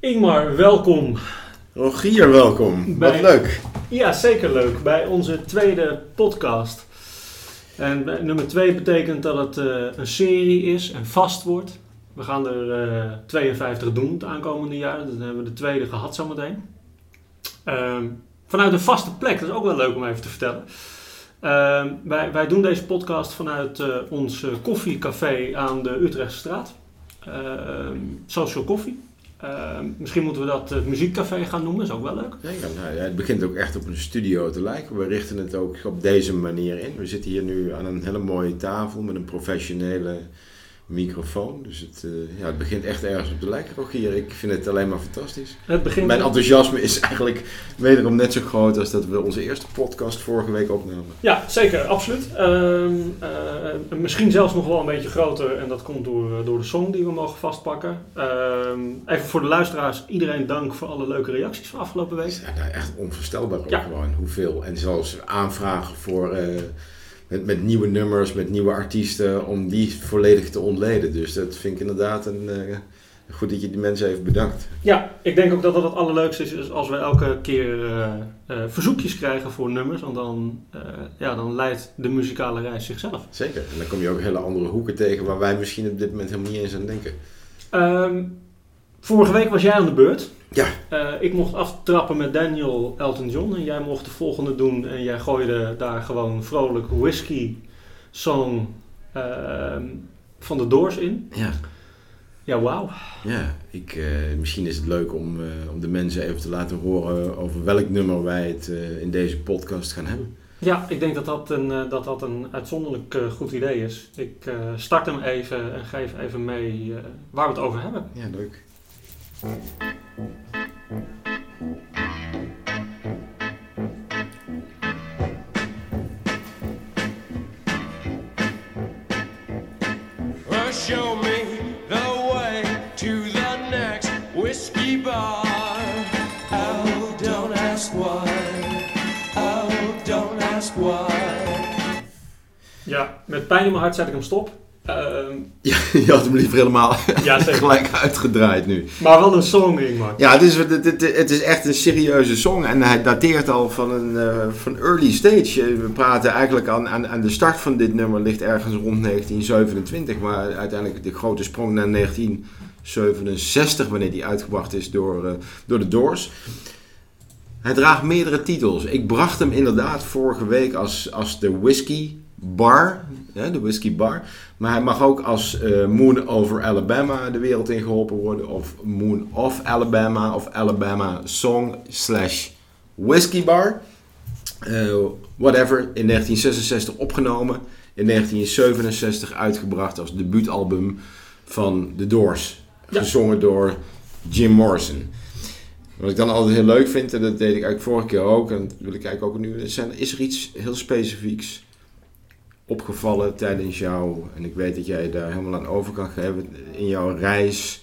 Ingmar, welkom. Rogier, welkom. Bij- Wat leuk. Ja, zeker leuk. Bij onze tweede podcast. En bij- nummer twee betekent dat het eh, een serie is en vast wordt. We gaan er eh, 52 doen het aankomende jaar. Dan hebben we de tweede gehad zometeen. Ehm vanuit een vaste plek, dat is ook wel leuk om even te vertellen. Ehm, wij, wij doen deze podcast vanuit eh, ons eh, koffiecafé aan de Utrechtstraat. Ehm Social Coffee. Ehm, misschien moeten we dat het muziekcafé gaan noemen, is ook wel leuk. Nou, ja, het begint ook echt op een studio te lijken. We richten het ook op deze manier in. We zitten hier nu aan een hele mooie tafel met een professionele microfoon. Dus het, eh, ja, het begint echt ergens op te lijken, Rogier. Ik vind het alleen maar fantastisch. Het begint Mijn enthousiasme is eigenlijk wederom net zo groot als dat we onze eerste podcast vorige week opnamen. Ja, zeker, absoluut. Ehm, eh, misschien zelfs nog wel een beetje groter en dat komt door, eh, door de song die we mogen vastpakken. Ehm, even voor de luisteraars, iedereen dank voor alle leuke reacties van afgelopen week. ja, nou, echt onvoorstelbaar Ja. gewoon hoeveel. En zelfs aanvragen voor, met, met nieuwe nummers, met nieuwe artiesten, om die volledig te ontleden. Dus dat vind ik inderdaad een, eh, goed dat je die mensen even bedankt. Ja, ik denk ook dat dat het allerleukste is, is als we elke keer eh, eh, verzoekjes krijgen voor nummers, want dan, ja, dan leidt de muzikale reis zichzelf. Zeker. En dan kom je ook hele andere hoeken tegen waar wij misschien op dit moment helemaal niet eens aan denken. Ehm, vorige week was jij aan de beurt. Ja. Eh, ik mocht aftrappen met Daniel Elton John en jij mocht de volgende doen en jij gooide daar gewoon vrolijk whisky song ehm, van de Doors in. Ja. Ja, wauw. Ja, ik, eh, misschien is het leuk om, eh, om de mensen even te laten horen over welk nummer wij het in deze podcast gaan hebben. Ja, ik denk dat dat een, dat dat een uitzonderlijk goed idee is. Ik start hem even en geef even mee waar we het over hebben. Ja, leuk. Show me the way to the next whiskey bar. Oh, don't ask why. Oh, don't ask why. Ja, met pijn in mijn hart zet ik hem stop. Ehm, Ja, je had hem liever helemaal ja, gelijk uitgedraaid nu. Maar wel een song, Ingmar. Ja, het is, het, het, het is echt een serieuze song en hij dateert al van een eh, van early stage. Eh, We praten eigenlijk aan, aan, aan de start van dit nummer ligt ergens rond 1927, maar uiteindelijk de grote sprong naar 1967, wanneer die uitgebracht is door, eh, door de Doors. Hij draagt meerdere titels. Ik bracht hem inderdaad vorige week als, als de Whiskey Bar, hè, de Whiskey Bar. Maar hij mag ook als eh, Moon over Alabama de wereld in geholpen worden. Of Moon of Alabama of Alabama Song slash Whiskey Bar. Eh, whatever, in 1966 opgenomen. In 1967 uitgebracht als debuutalbum van The Doors. Ja. Gezongen door Jim Morrison. Wat ik dan altijd heel leuk vind, en dat deed ik eigenlijk vorige keer ook, en dat wil ik eigenlijk ook nu, is er- is er iets heel specifieks opgevallen tijdens jou, en ik weet dat jij daar helemaal aan over kan geven, in jouw reis,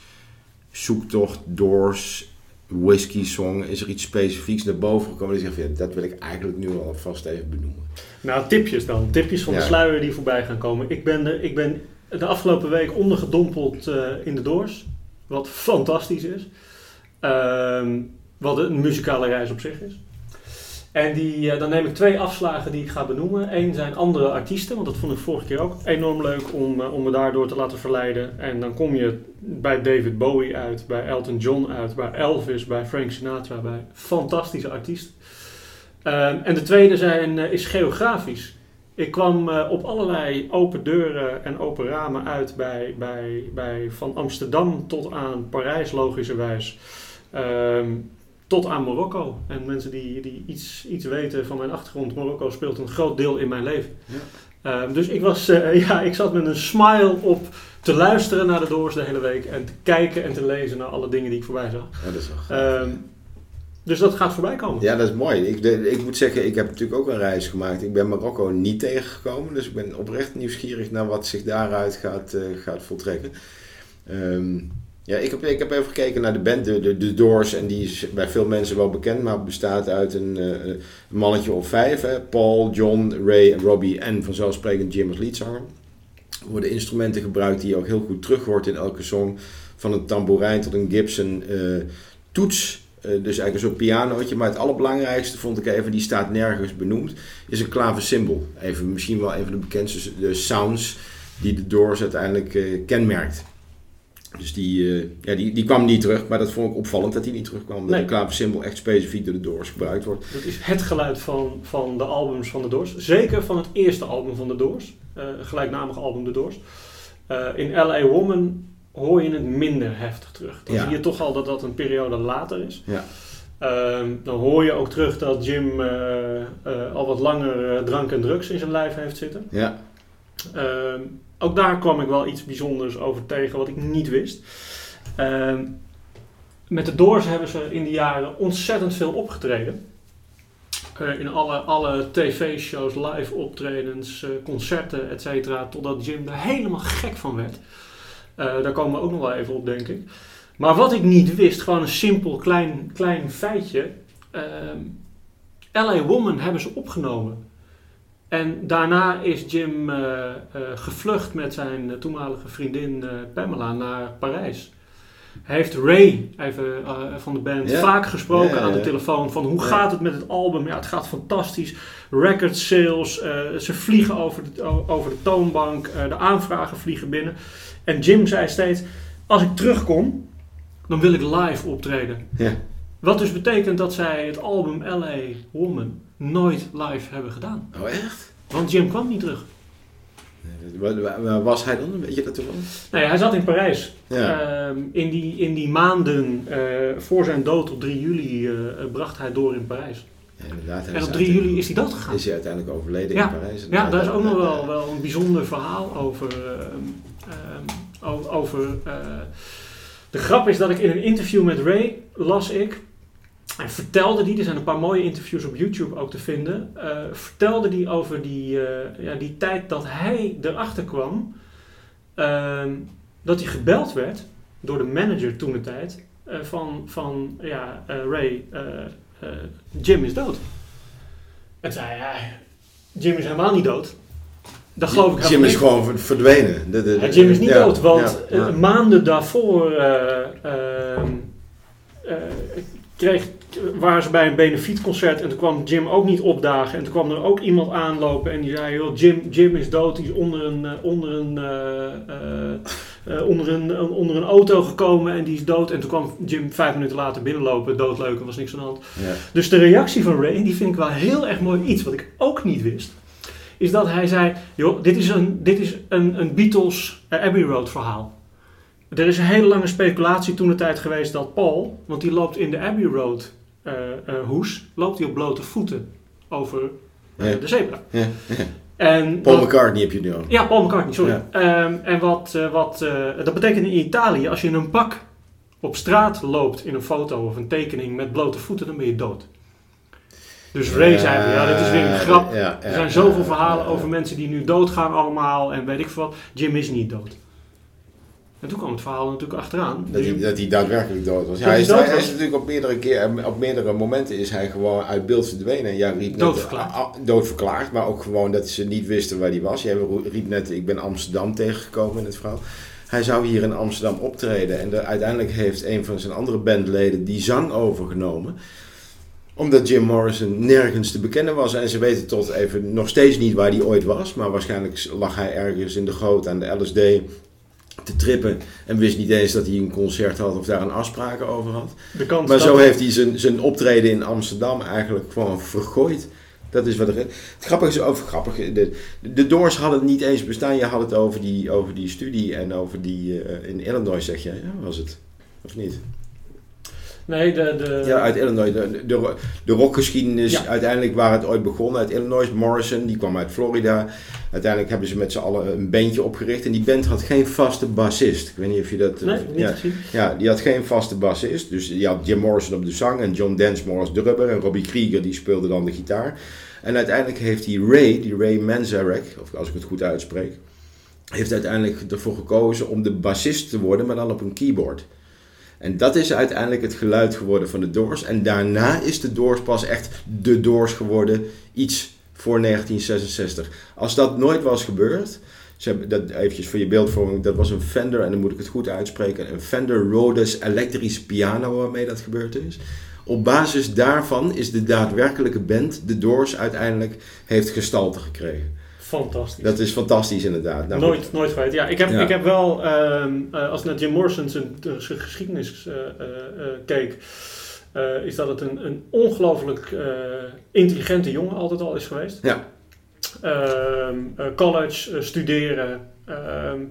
zoektocht, doors, whisky song, is er iets specifieks naar boven gekomen dat je zegt, ja, dat wil ik eigenlijk nu al vast even benoemen. Nou, tipjes dan. Tipjes van de sluier die voorbij gaan komen. Ik ben, ik ben de afgelopen week ondergedompeld eh, in de Doors. Wat fantastisch is. Ehm, wat een muzikale reis op zich is. En die, eh, dan neem ik twee afslagen die ik ga benoemen. Eén zijn andere artiesten, want dat vond ik vorige keer ook enorm leuk om, eh, om me daardoor te laten verleiden. En dan kom je bij David Bowie uit, bij Elton John uit, bij Elvis, bij Frank Sinatra, bij fantastische artiesten. Ehm, en de tweede zijn, eh, is geografisch. Ik kwam op allerlei open deuren en open ramen uit bij, bij, bij van Amsterdam tot aan Parijs, logischerwijs. Ehm, tot aan Marokko. En mensen die, die iets, iets weten van mijn achtergrond, Marokko speelt een groot deel in mijn leven. Ja. Ehm, dus ik, was, eh, ja, ik zat met een smile op te luisteren naar de Doors de hele week en te kijken en te lezen naar alle dingen die ik voorbij zag. Ja, dat is wel. Ehm, dus dat gaat voorbij komen. Ja, dat is mooi. Ik, de- ik moet zeggen, ik heb natuurlijk ook een reis gemaakt. Ik ben Marokko niet tegengekomen, dus ik ben oprecht nieuwsgierig naar wat zich daaruit gaat, eh, gaat voltrekken. Ehm, ja, ik heb, ik heb even gekeken naar de band, de, de, Doors, en die is bij veel mensen wel bekend, maar bestaat uit een, eh, mannetje of vijf. Hè? Paul, John, Ray, Robbie en vanzelfsprekend Jim als leadzanger. Er worden instrumenten gebruikt die je ook heel goed terug hoort in elke song. van een tamboerijn tot een Gibson eh, toets. Eh, dus eigenlijk een soort pianootje. Maar het allerbelangrijkste vond ik even, die staat nergens benoemd, is een klaversymbol. Even, misschien wel een van de bekendste sounds die de Doors uiteindelijk kenmerkt. Dus die, eh, ja, die, die kwam niet terug, maar dat vond ik opvallend dat hij niet terugkwam. Dat de klaversymbol echt specifiek door de Doors gebruikt wordt. Dat is het geluid van, van de albums van de Doors. Zeker van het eerste album van de Doors. eh gelijknamige album de Doors. Eh, in L.A. Woman hoor je het minder heftig terug. Dan Ja. zie je toch al dat dat een periode later is. Ja. Ehm, dan hoor je ook terug dat Jim al wat langer drank en drugs in zijn lijf heeft zitten. Ja, Ehm, ook daar kwam ik wel iets bijzonders over tegen wat ik niet wist. Ehm, met de Doors hebben ze in die jaren ontzettend veel opgetreden. Eh, in alle, alle tv-shows, live optredens, eh, concerten, et cetera. Totdat Jim er helemaal gek van werd. Eh, daar komen we ook nog wel even op, denk ik. Maar wat ik niet wist, gewoon een simpel klein, klein feitje. Ehm LA Woman hebben ze opgenomen. En daarna is Jim eh, eh, gevlucht met zijn eh, toenmalige vriendin Pamela naar Parijs. Hij heeft Ray even, van de band vaak gesproken aan de telefoon van hoe gaat het met het album? Ja, het gaat fantastisch. Record sales, ze vliegen over de, over de toonbank, de aanvragen vliegen binnen. En Jim zei steeds, als ik terugkom, dan wil ik live optreden. ja. Wat dus betekent dat zij het album LA Woman nooit live hebben gedaan. Oh echt? Want Jim kwam niet terug. Nee, Waar, was hij dan? Weet je dat ervan? Nee, hij zat in Parijs. Ja. Ehm, in, die, in die maanden eh, voor zijn dood op 3 juli eh, bracht hij door in Parijs. Ja, inderdaad. hij En op 3 uiteindelijk- juli is hij dood gegaan. Is hij uiteindelijk overleden Ja. in Parijs? Ja, daar is ook nog wel, wel een bijzonder verhaal over. ehm, ehm, over eh, de grap is dat ik in een interview met Ray las ik. En vertelde die, er zijn een paar mooie interviews op YouTube ook te vinden. eh, vertelde die over die, eh, ja, die tijd dat hij erachter kwam. ehm, dat hij gebeld werd door de manager toen de tijd. eh, van, van ja, Ray, Jim is dood. En zei hij, Jim is helemaal niet dood. Dat geloof ik Jim is niet. gewoon ver- verdwenen. De, de, Ja, Jim is niet ja, dood, want ja, maanden daarvoor eh, ehm, eh, kreeg, waren ze bij een benefietconcert en toen kwam Jim ook niet opdagen. En toen kwam er ook iemand aanlopen en die zei, joh, Jim, Jim is dood, die is onder een, eh, onder een, eh, eh, onder, een, onder een auto gekomen en die is dood. En toen kwam Jim vijf minuten later binnenlopen, doodleuk, er was niks aan de hand. Ja. Dus de reactie van Ray, die vind ik wel heel erg mooi. Iets wat ik ook niet wist, is dat hij zei: joh, dit is een, dit is een, een Beatles Abbey Road verhaal. Er is een hele lange speculatie toen de tijd geweest dat Paul, want die loopt in de Abbey Road hoes, loopt hij op blote voeten over eh, Ja. de zebra. Ja. En Paul McCartney heb je nu al. ja, Paul McCartney, sorry. Ja. Ehm, en wat, eh, wat eh, dat betekent in Italië, als je in een pak op straat loopt in een foto of een tekening met blote voeten, dan ben je dood. Dus Ray zei, van, ja, dit is weer een grap. Ja, ja, Er zijn ja, zoveel ja, verhalen ja. over mensen die nu doodgaan allemaal en weet ik veel wat. Jim is niet dood. En toen kwam het verhaal natuurlijk achteraan. Dat hij, dat hij daadwerkelijk dood was. Ja, hij, is, hij dood hij was. is natuurlijk op meerdere, keer, op meerdere momenten is hij gewoon uit beeld verdwenen. Ja, riep net, Doodverklaard. ah, ah, doodverklaard, maar ook gewoon dat ze niet wisten waar hij was. Jij riep net, ik ben Amsterdam tegengekomen in het verhaal. Hij zou hier in Amsterdam optreden en de, uiteindelijk heeft een van zijn andere bandleden die zang overgenomen omdat Jim Morrison nergens te bekennen was. En ze weten tot even nog steeds niet waar hij ooit was. Maar waarschijnlijk lag hij ergens in de goot aan de LSD te trippen. En wist niet eens dat hij een concert had of daar een afspraken over had. Maar zo heeft hij zijn, zijn optreden in Amsterdam eigenlijk gewoon vergooid. Dat is wat er Het grappige is over grappig. De, de Doors hadden het niet eens bestaan. Je had het over die, over die studie en over die eh, in Illinois, zeg je. Ja, was het? Of niet? Nee, de... de Ja, uit Illinois. De, de, de rockgeschiedenis, Ja. uiteindelijk waar het ooit begon uit Illinois. Morrison, die kwam uit Florida. Uiteindelijk hebben ze met z'n allen een bandje opgericht. En die band had geen vaste bassist. Ik weet niet of je dat... eh, Nee, niet ja, ja, die had geen vaste bassist. Dus je had Jim Morrison op de zang en John Densmore als drummer. En Robbie Krieger die speelde dan de gitaar. En uiteindelijk heeft die Ray, die Ray Manzarek, of als ik het goed uitspreek, heeft uiteindelijk ervoor gekozen om de bassist te worden, maar dan op een keyboard. En dat is uiteindelijk het geluid geworden van de Doors. En daarna is de Doors pas echt de Doors geworden, iets voor 1966. Als dat nooit was gebeurd, Ze hebben dat eventjes voor je beeldvorming. Dat was een Fender, en dan moet ik het goed uitspreken. Een Fender Rhodes elektrische piano waarmee dat gebeurd is. Op basis daarvan is de daadwerkelijke band, de Doors, uiteindelijk heeft gestalte gekregen. Fantastisch. Dat is fantastisch inderdaad. Nou, nooit, nooit geweten. Ja, ik heb, Ja. ik heb wel, ehm, eh, als ik naar Jim Morrison zijn eh, geschiedenis eh, keek, eh, is dat het een, een ongelooflijk eh, intelligente jongen altijd al is geweest. Ja. Ehm, eh, college, studeren. ehm,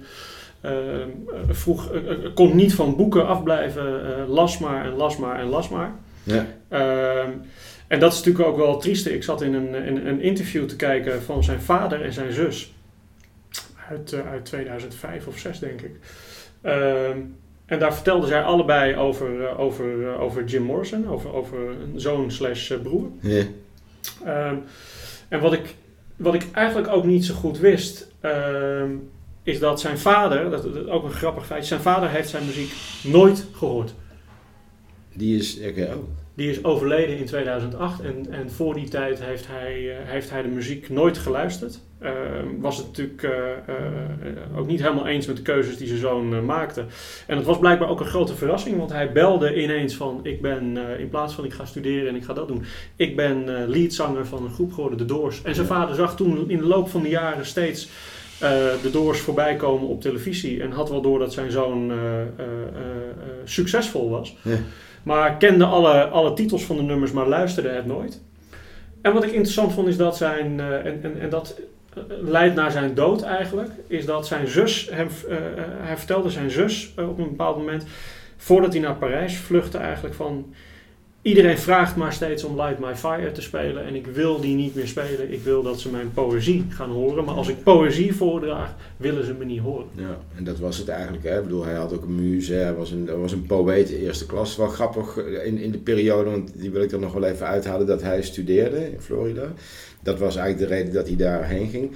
ehm, eh, vroeg, kon niet van boeken afblijven, las maar en las maar en las maar. Ja. En dat is natuurlijk ook wel het trieste. Ik zat in een, in een interview te kijken van zijn vader en zijn zus. Uit, uit 2005 of 6 denk ik. Ehm, en daar vertelden zij allebei over, eh, over, eh, over Jim Morrison. Over, over een zoon slash eh, broer. Ja. Ehm, en wat ik, wat ik eigenlijk ook niet zo goed wist, ehm, is dat zijn vader, dat, ook een grappig feitje, zijn vader heeft zijn muziek nooit gehoord. Die is. oké, oh. Die is overleden in 2008 en, en voor die tijd heeft hij, heeft hij de muziek nooit geluisterd. Ehm, was het natuurlijk eh, eh, ook niet helemaal eens met de keuzes die zijn zoon eh, maakte. En het was blijkbaar ook een grote verrassing, want hij belde ineens van... ik ben, in plaats van ik ga studeren en ik ga dat doen... ik ben leadzanger van een groep geworden, de Doors. En zijn Ja. vader zag toen in de loop van de jaren steeds... de Doors voorbij komen op televisie en had wel door dat zijn zoon succesvol was. Ja. Maar kende alle, alle titels van de nummers, maar luisterde het nooit. En wat ik interessant vond is dat zijn, en, en, en dat leidt naar zijn dood eigenlijk, is dat zijn zus, hem, eh, eh, hij vertelde zijn zus eh, op een bepaald moment, voordat hij naar Parijs vluchtte eigenlijk van, iedereen vraagt maar steeds om Light My Fire te spelen en ik wil die niet meer spelen. Ik wil dat ze mijn poëzie gaan horen, maar als ik poëzie voordraag, willen ze me niet horen. Ja, en dat was het eigenlijk. Hè. Ik bedoel, hij had ook een muze, hij was een, hij was een poëet eerste klas. Wel grappig in, in de periode, want die wil ik er nog wel even uithalen, dat hij studeerde in Florida. Dat was eigenlijk de reden dat hij daarheen ging.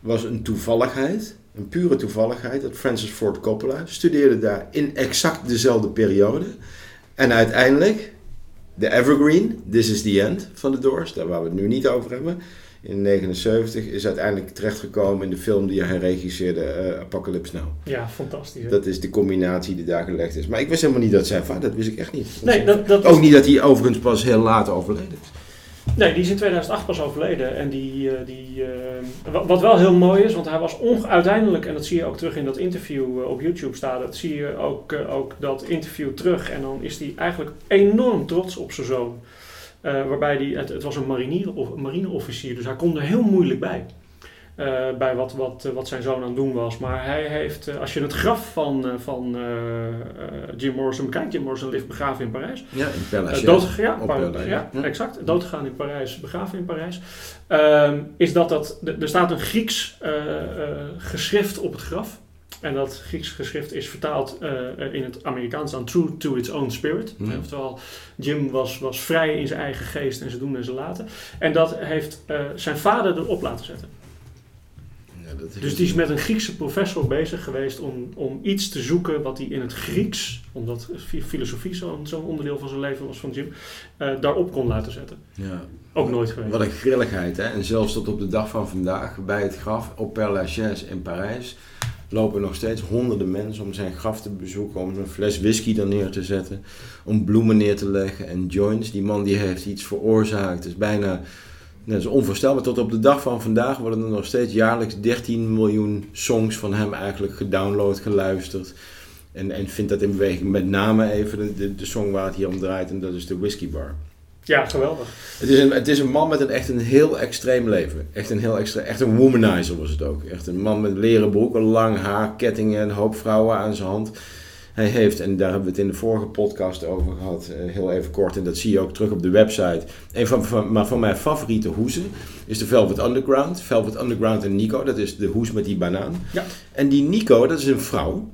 Was een toevalligheid, een pure toevalligheid, dat Francis Ford Coppola studeerde daar in exact dezelfde periode. En uiteindelijk, de Evergreen, This is the End van de Doors, daar waar we het nu niet over hebben. In 79 is uiteindelijk terechtgekomen in de film die hij regisseerde, eh, Apocalypse Now. Ja, fantastisch. hè? Dat is de combinatie die daar gelegd is. Maar ik wist helemaal niet dat zijn vader, dat wist ik echt niet. nee, dat, dat Ook niet dat hij overigens pas heel laat overleden is. Nee, die is in 2008 pas overleden. En die, eh, die, eh, wa- wat wel heel mooi is, want hij was uiteindelijk, en dat zie je ook terug in dat interview eh, op YouTube staan, dat zie je ook, ook dat interview terug. En dan is hij eigenlijk enorm trots op zijn zoon. Waarbij die, het, het was een marinier, of, marineofficier, dus hij kon er heel moeilijk bij. Eh, bij wat, wat, wat zijn zoon aan het doen was. Maar hij heeft, eh, als je het graf van, eh, van Jim Morrison bekijkt, Jim Morrison ligt begraven in Parijs. Ja, in Lachaise. dood, ja, ja, ja. exact. Doodgegaan in Parijs, begraven in Parijs. Ehm, is dat dat, er staat een Grieks geschrift op het graf. En dat Grieks geschrift is vertaald in het Amerikaans aan True to its own spirit. Mhm. Oftewel, Jim was, was vrij in zijn eigen geest en ze doen en ze laten. En dat heeft zijn vader erop laten zetten. Dat Dus die is met een Griekse professor bezig geweest om, om iets te zoeken wat hij in het Grieks, omdat fi- filosofie zo'n zo'n onderdeel van zijn leven was van Jim, eh, daarop kon laten zetten. Ja. Ook nooit geweest. Wat een grilligheid, hè? En zelfs tot op de dag van vandaag, bij het graf op Père Lachaise in Parijs, lopen nog steeds honderden mensen om zijn graf te bezoeken, om een fles whisky er neer te zetten, om bloemen neer te leggen en joints. Die man die heeft iets veroorzaakt. Is bijna, dat is onvoorstelbaar. Tot op de dag van vandaag worden er nog steeds jaarlijks 13 miljoen songs van hem eigenlijk gedownload, geluisterd. En, en vindt dat in beweging. Met name even de, de, de song waar het hier om draait, en dat is de Whiskey Bar. Ja, geweldig. Het is, een, het is een man met een echt een heel extreem leven. Echt een heel extreem, echt een womanizer was het ook. Echt een man met leren broeken, lang haar, kettingen, een hoop vrouwen aan zijn hand. Hij heeft, en daar hebben we het in de vorige podcast over gehad, eh, heel even kort, en dat zie je ook terug op de website. Een van, van, maar van mijn favoriete hoesen is de Velvet Underground. Velvet Underground en Nico, dat is de hoes met die banaan. Ja. En die Nico, dat is een vrouw.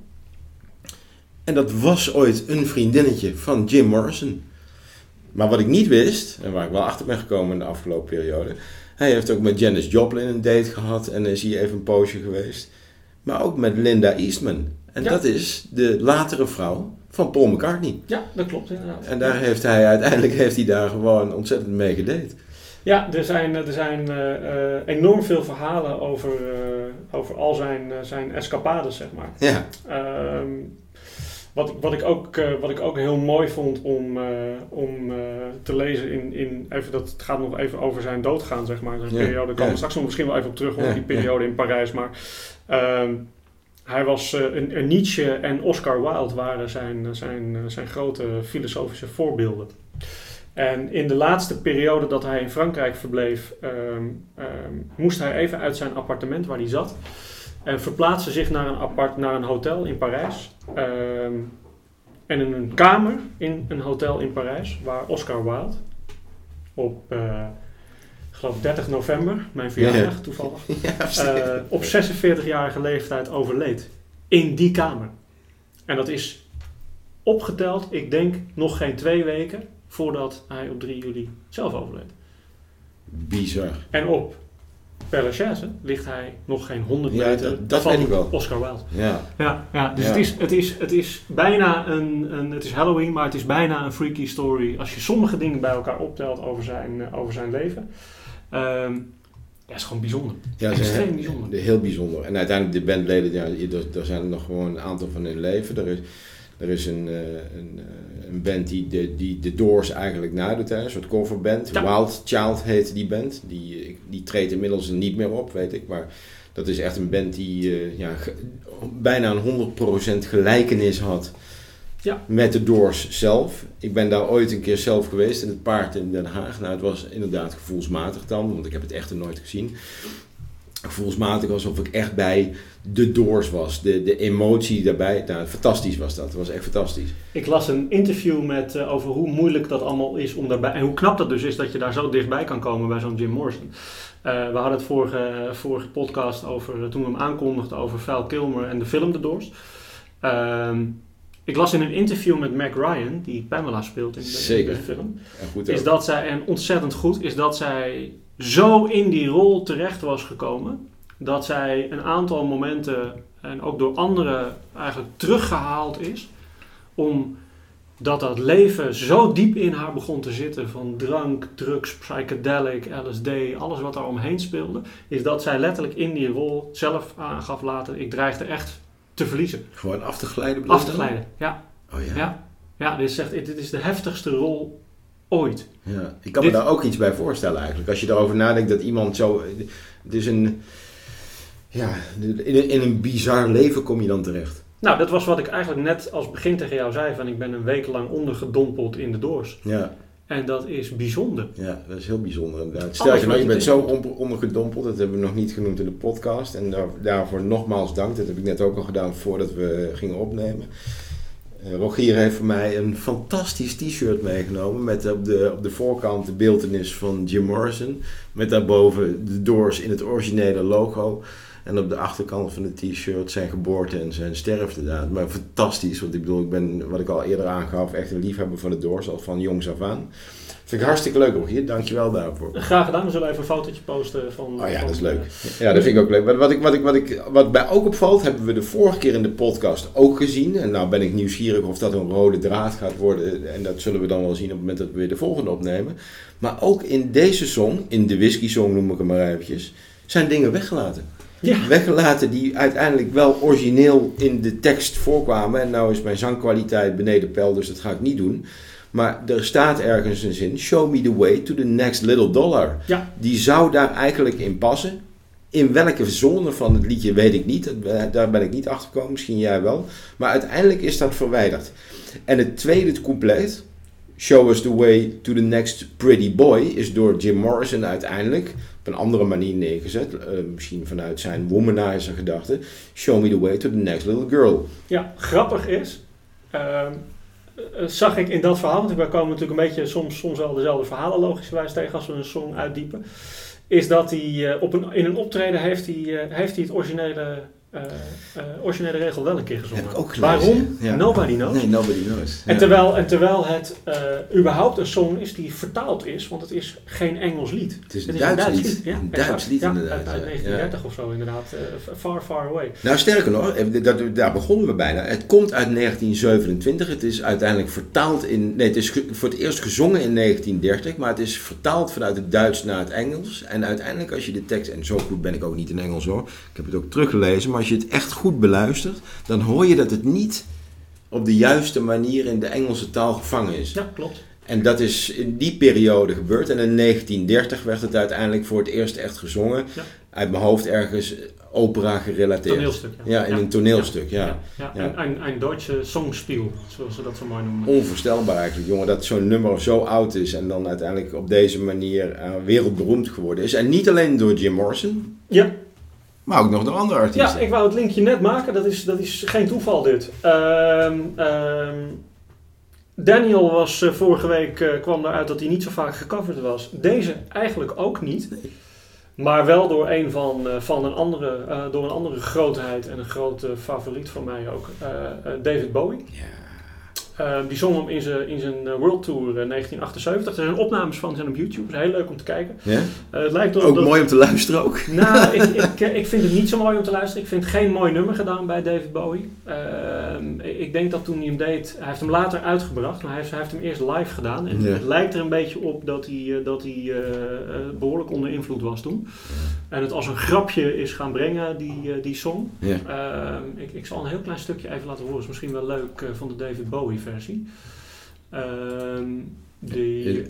En dat was ooit een vriendinnetje van Jim Morrison. Maar wat ik niet wist, en waar ik wel achter ben gekomen in de afgelopen periode, hij heeft ook met Janis Joplin een date gehad en is hier even een poosje geweest. Maar ook met Linda Eastman. En Ja. dat is de latere vrouw van Paul McCartney. Ja, dat klopt inderdaad. En daar heeft hij uiteindelijk heeft hij daar gewoon ontzettend mee gedate. Ja, er zijn, er zijn eh, eh, enorm veel verhalen over, eh, over al zijn, zijn escapades, zeg maar. Ja, Ehm, wat, ik- wat, ik ook, wat ik ook heel mooi vond om, om te lezen in, in even dat het gaat nog even over zijn doodgaan, zeg maar. Zijn Ja, periode. Daar komen ja. we straks nog misschien wel even op terug, hoor, Ja, die periode in Parijs. Maar ehm, hij was eh, een, een Nietzsche en Oscar Wilde waren zijn, zijn, zijn grote filosofische voorbeelden. En in de laatste periode dat hij in Frankrijk verbleef, ehm, ehm, moest hij even uit zijn appartement waar hij zat. En verplaatste zich naar een, apart, naar een hotel in Parijs. Ehm, en in een kamer in een hotel in Parijs, waar Oscar Wilde op, eh, geloof 30 november, mijn verjaardag toevallig, ja, eh, op 46-jarige leeftijd overleed. In die kamer. En dat is opgeteld, ik denk, nog geen twee weken voordat hij op 3 juli zelf overleed. bizar. En op Père ligt hij nog geen 100 Ja, meter dat- dat van weet ik wel. Oscar Wilde. Ja, Ja, ja dus Ja. Het, is, het, is, het is bijna een, een... Het is Halloween, maar het is bijna een freaky story. Als je sommige dingen bij elkaar optelt over zijn, over zijn leven. Ehm ja, is gewoon bijzonder. ja Extreem zijn bijzonder. heel bijzonder. En uiteindelijk de bandleden, ja, er, er zijn er nog gewoon een aantal van in leven. Er is, er is een, eh, een, eh, een band die de, die de Doors eigenlijk nadoet, hè, een soort coverband. Ja. Wild Child heet die band. Die, die treedt inmiddels niet meer op, weet ik. Maar dat is echt een band die eh, ja, bijna een 100% gelijkenis had Ja. met de Doors zelf. Ik ben daar ooit een keer zelf geweest in het paard in Den Haag. Nou, het was inderdaad gevoelsmatig dan, want ik heb het echt nooit gezien. Gevoelsmatig alsof ik echt bij de Doors was. De, de emotie daarbij, nou, fantastisch was dat. Het was echt fantastisch. Ik las een interview met, eh, over hoe moeilijk dat allemaal is om daarbij... En hoe knap dat dus is dat je daar zo dichtbij kan komen bij zo'n Jim Morrison. Eh, we hadden het vorige, vorige podcast over, toen we hem aankondigden over Val Kilmer en de film The Doors. Ehm, ik las in een interview met Mac Ryan, die Pamela speelt in de, in Zeker. de film. En goed is dat zij, en ontzettend goed, is dat zij zo in die rol terecht was gekomen. Dat zij een aantal momenten, en ook door anderen, eigenlijk teruggehaald is. Omdat dat leven zo diep in haar begon te zitten. Van drank, drugs, psychedelic, LSD, alles wat daar omheen speelde. Is dat zij letterlijk in die rol zelf aangaf later. Ik dreigde echt te verliezen. Gewoon af te glijden. Af te glijden, ja. Oh ja. Ja, ja dit, zegt, dit is de heftigste rol ooit. Ja, ik kan Dit- me daar ook iets bij voorstellen eigenlijk. Als je erover nadenkt dat iemand zo... Het is een... Ja, in een, in een bizar leven kom je dan terecht. Nou, dat was wat ik eigenlijk net als begin tegen jou zei. Van ik ben een week lang ondergedompeld in de doors. Ja, En dat is bijzonder. ja dat is heel bijzonder inderdaad. Alles Stel je nou, bent zo on- ondergedompeld. Dat hebben we nog niet genoemd in de podcast. En daar, daarvoor nogmaals dank. Dat heb ik net ook al gedaan voordat we gingen opnemen. Eh, Rogier heeft voor mij een fantastisch t-shirt meegenomen. Met op de, op de voorkant de beeldenis van Jim Morrison. Met daarboven de Doors in het originele logo. En op de achterkant van het t-shirt zijn geboorte en zijn sterftedaad. Maar fantastisch, want ik bedoel, ik ben, wat ik al eerder aangaf, echt een liefhebber van de Doors, al van jongs af aan. Vind ik hartstikke leuk, Rogier. Dankjewel daarvoor. Graag gedaan. We zullen even een fotootje posten van... Oh ja, van, dat is leuk. Ja, dat vind ik ook leuk. Wat, wat, ik, wat, ik, wat, ik, wat mij ook opvalt, hebben we de vorige keer in de podcast ook gezien. En nou ben ik nieuwsgierig of dat een rode draad gaat worden. En dat zullen we dan wel zien op het moment dat we weer de volgende opnemen. Maar ook in deze song, in de whisky song noem ik hem maar eventjes, zijn dingen weggelaten. Ja. Weggelaten die uiteindelijk wel origineel in de tekst voorkwamen. En nou is mijn zangkwaliteit beneden peil, dus dat ga ik niet doen. Maar er staat ergens een zin, show me the way to the next little dollar. Ja. Die zou daar eigenlijk in passen. In welke zone van het liedje weet ik niet. Dat- Daar ben ik niet achter gekomen, misschien jij wel. Maar uiteindelijk is dat verwijderd. En het tweede couplet, Show us the way to the next pretty boy, is door Jim Morrison uiteindelijk op een andere manier neergezet. Eh, misschien vanuit zijn womanizer gedachte. Show me the way to the next little girl. Ja, grappig is, ehm, eh, zag ik in dat verhaal, want wij komen natuurlijk een beetje soms, soms wel dezelfde verhalen logischerwijs tegen als we een song uitdiepen, is dat hij eh, op een, in een optreden heeft hij, heeft hij het originele eh, eh, originele regel wel een keer gezongen. Heb ik ook gelezen, Waarom? ja. Nobody knows. Nee, nobody knows. En, Ja. terwijl, en terwijl het eh, überhaupt een song is die vertaald is, want het is geen Engels lied. Het is een Het Duits lied. Ja, Een. Duits lied inderdaad, Uit, uit ja. 1930 of zo inderdaad. far, far away. Nou, sterker nog, dat, daar begonnen we bijna. Het komt uit 1927. Het is uiteindelijk vertaald in. Nee, het is voor het eerst gezongen in 1930, maar het is vertaald vanuit het Duits naar het Engels. En uiteindelijk, als je de tekst. En zo goed ben ik ook niet in Engels hoor. Ik heb het ook teruggelezen. Maar als je het echt goed beluistert, dan hoor je dat het niet op de juiste manier in de Engelse taal gevangen is. Ja, klopt. En dat is in die periode gebeurd. En in 1930 werd het uiteindelijk voor het eerst echt gezongen. Ja. Uit mijn hoofd ergens opera gerelateerd. Toneelstuk. Ja, in een toneelstuk, ja. ja. Een, een Duitse songspiel, zoals ze dat zo mooi noemen. Onvoorstelbaar eigenlijk, jongen, dat zo'n nummer zo oud is en dan uiteindelijk op deze manier eh, wereldberoemd geworden is. En niet alleen door Jim Morrison, Ja, maar ook nog door andere artiesten. ja, ik wou het linkje net maken. Dat is, dat is geen toeval dit. Ehm, ehm, Daniel was eh, vorige week, eh, kwam eruit dat hij niet zo vaak gecoverd was. Deze eigenlijk ook niet. Maar wel door een van, eh, van een andere, door een andere grootheid en een grote favoriet van mij ook. David Bowie. Ja. Eh, die zong hem in zijn, in zijn eh, World Tour eh, 1978. Er zijn opnames van zijn op YouTube. Is heel leuk om te kijken. Ja? Eh, het lijkt Ook dat... mooi om te luisteren ook. Nou, ik, ik, ik vind het niet zo mooi om te luisteren. Ik vind geen mooi nummer gedaan bij David Bowie. Ehm, ik denk dat toen hij hem deed... Hij heeft hem later uitgebracht, maar hij heeft, hij heeft hem eerst live gedaan. En Ja. het lijkt er een beetje op dat hij, eh, dat hij eh, eh, behoorlijk onder invloed was toen. En het als een grapje is gaan brengen, die, eh, die song. Ja. Ehm, ik, ik zal een heel klein stukje even laten horen. is misschien wel leuk eh, van de David Bowie versie. Ehm, die,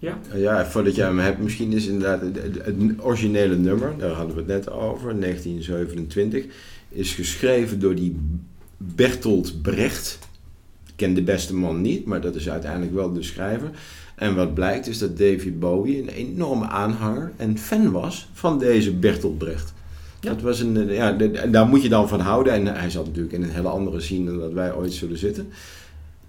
Ja. Ja, voordat jij hem hebt, misschien is inderdaad het, originele nummer, daar hadden we het net over, 1927, is geschreven door die Bertolt Brecht. Ik ken de beste man niet, maar dat is uiteindelijk wel de schrijver. En wat blijkt is dat David Bowie een enorme aanhanger en fan was van deze Bertolt Brecht. Ja. Dat was een, ja, daar moet je dan van houden. En hij zat natuurlijk in een hele andere scene dan dat wij ooit zullen zitten.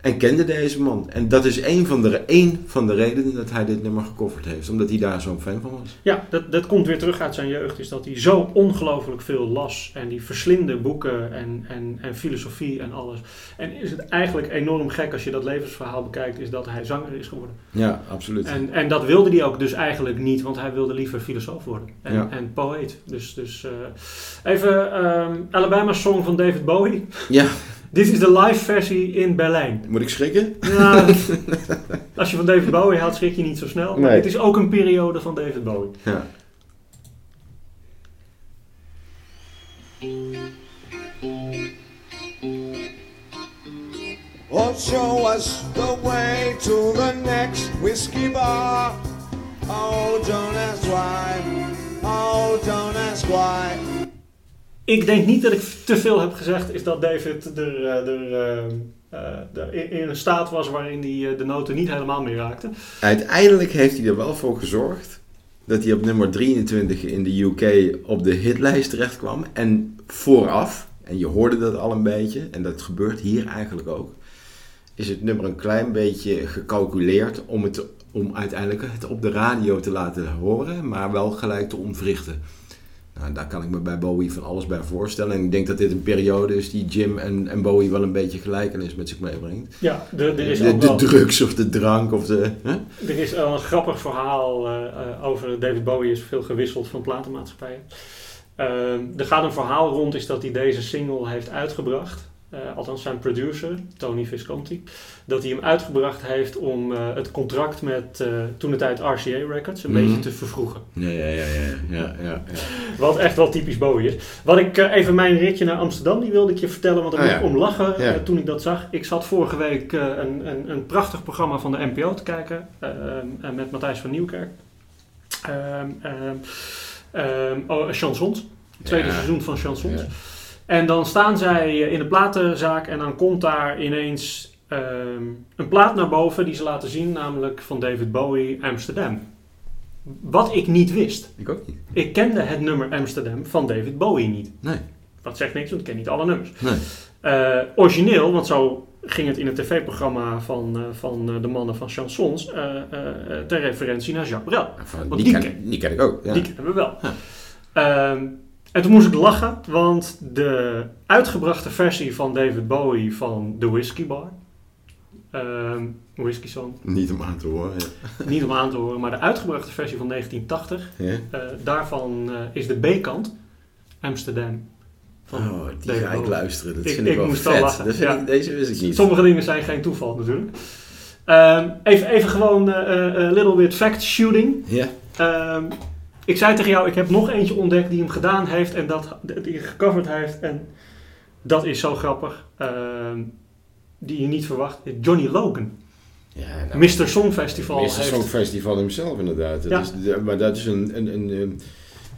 En kende deze man. En dat is een van, de, één van de redenen dat hij dit nummer gecoverd heeft. Omdat hij daar zo'n fan van was. Ja, dat, dat komt weer terug uit zijn jeugd. Is dat hij zo ongelooflijk veel las. En die verslinde boeken en, en, en filosofie en alles. En is het eigenlijk enorm gek als je dat levensverhaal bekijkt. Is dat hij zanger is geworden. Ja, absoluut. En, en dat wilde hij ook dus eigenlijk niet. Want hij wilde liever filosoof worden. En, Ja. en poëet. Dus, dus eh, even ehm, Alabama Song van David Bowie. Ja, Dit is de live versie in Berlijn. moet ik schrikken? Nou, als je van David Bowie houdt, schrik je niet zo snel. Maar Nee. dit is ook een periode van David Bowie. Ja. Oh, show us the way to the next whiskey bar. Oh, don't ask why. Oh, don't ask why. Ik denk niet dat ik te veel heb gezegd, is dat David er, eh, eh, eh, er in- in een staat was waarin hij de noten niet helemaal meer raakte. Uiteindelijk heeft hij er wel voor gezorgd dat hij op nummer 23 in de UK op de hitlijst terecht kwam. En vooraf, en je hoorde dat al een beetje, en dat gebeurt hier eigenlijk ook, is het nummer een klein beetje gecalculeerd om, het, om uiteindelijk het op de radio te laten horen, maar wel gelijk te ontwrichten. Nou, daar kan ik me bij Bowie van alles bij voorstellen. En ik denk dat dit een periode is die Jim en, en Bowie wel een beetje gelijkenis met zich meebrengt. Ja, de, er, is de, ook de drugs of de drank of de... Hè? er is een grappig verhaal eh, over David Bowie is veel gewisseld van platenmaatschappijen. Ehm, er gaat een verhaal rond is dat hij deze single heeft uitgebracht. Eh, althans zijn producer, Tony Visconti. Dat hij hem uitgebracht heeft om eh, het contract met eh, toen de tijd RCA Records een Mhm. beetje te vervroegen. Ja, ja, ja, ja, ja, ja. Wat echt wel typisch Bowie is. Wat ik even mijn ritje naar Amsterdam, die wilde ik je vertellen, want daar Ah, ik om lachen Ja. toen ik dat zag. Ik zat vorige week een, een, een prachtig programma van de NPO te kijken met Matthijs van Nieuwkerk. Ehm, ehm, ehm, oh, Chansons. Tweede seizoen van Chansons. En dan staan zij eh, in de platenzaak en dan komt daar ineens ehm, een plaat naar boven die ze laten zien, namelijk van David Bowie, Amsterdam. Wat ik niet wist. Ik ook niet. Ik kende het nummer Amsterdam van David Bowie niet. Nee. Dat zegt niks, want ik ken niet alle nummers. Nee. Eh, origineel, want zo ging het in het tv-programma van, eh, van de mannen van chansons, ter referentie naar Jacques Brel. Van, Want die, die ken, die ken ik ook. Ja. Die kennen we wel. Ja. En toen moest ik lachen, want de uitgebrachte versie van David Bowie van The Whiskey Bar, ehm Whiskey Song, Niet om aan te horen. Ja. niet om aan te horen, maar de uitgebrachte versie van 1980, Ja. eh, daarvan eh, is de B-kant Amsterdam. Van Oh, die David ga ik Bowie. luisteren. Dat Ik- vind ik, ik wel moest wel vet. lachen, Dat vind ja. ik, deze wist ik niet. Sommige dingen zijn geen toeval natuurlijk. Ehm, even, even gewoon eh, little bit fact shooting. Ja. Ehm, ik zei tegen jou, ik heb nog eentje ontdekt die hem gedaan heeft en dat, die gecoverd heeft. En dat is zo grappig. Ehm, die je niet verwacht. Johnny Logan. ja nou, Mr. Songfestival Mr. Songfestival himself inderdaad. Dat Ja. is, maar dat is een, een, een, een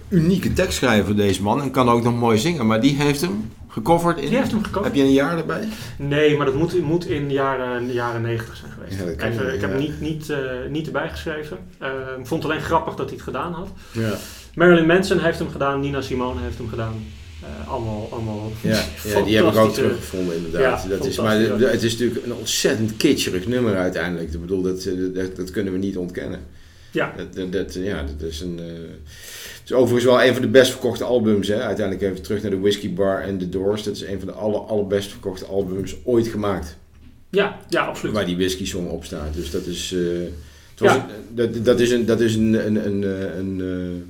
unieke tekstschrijver deze man. En kan ook nog mooi zingen. Maar die heeft hem gecoverd in... Die heeft hem gecoverd. Heb je een jaar erbij? Nee, maar dat moet, moet in de jaren, jaren 90 zijn geweest. Ja, Even, ik heb hem niet, niet, eh, niet erbij geschreven. Ehm, ik vond het alleen grappig dat hij het gedaan had. Ja. Marilyn Manson heeft hem gedaan, Nina Simone heeft hem gedaan. Eh, allemaal, allemaal Ja, ja, die heb ik ook teruggevonden inderdaad. Ja, dat is, maar het is natuurlijk een ontzettend kitscherig nummer uiteindelijk. Ik bedoel, dat, eh, dat, dat kunnen we niet ontkennen. Ja, Dat, dat, ja, dat is een... eh, het is overigens wel een van de best verkochte albums. Hè? Uiteindelijk even terug naar de Whiskey Bar en The Doors. Dat is een van de aller, allerbest verkochte albums ooit gemaakt. ja, ja, absoluut. Waar die whisky song op staat. Dus dat is... eh, het was Ja. een- dat, dat is een, dat is een, een, een, een, eh,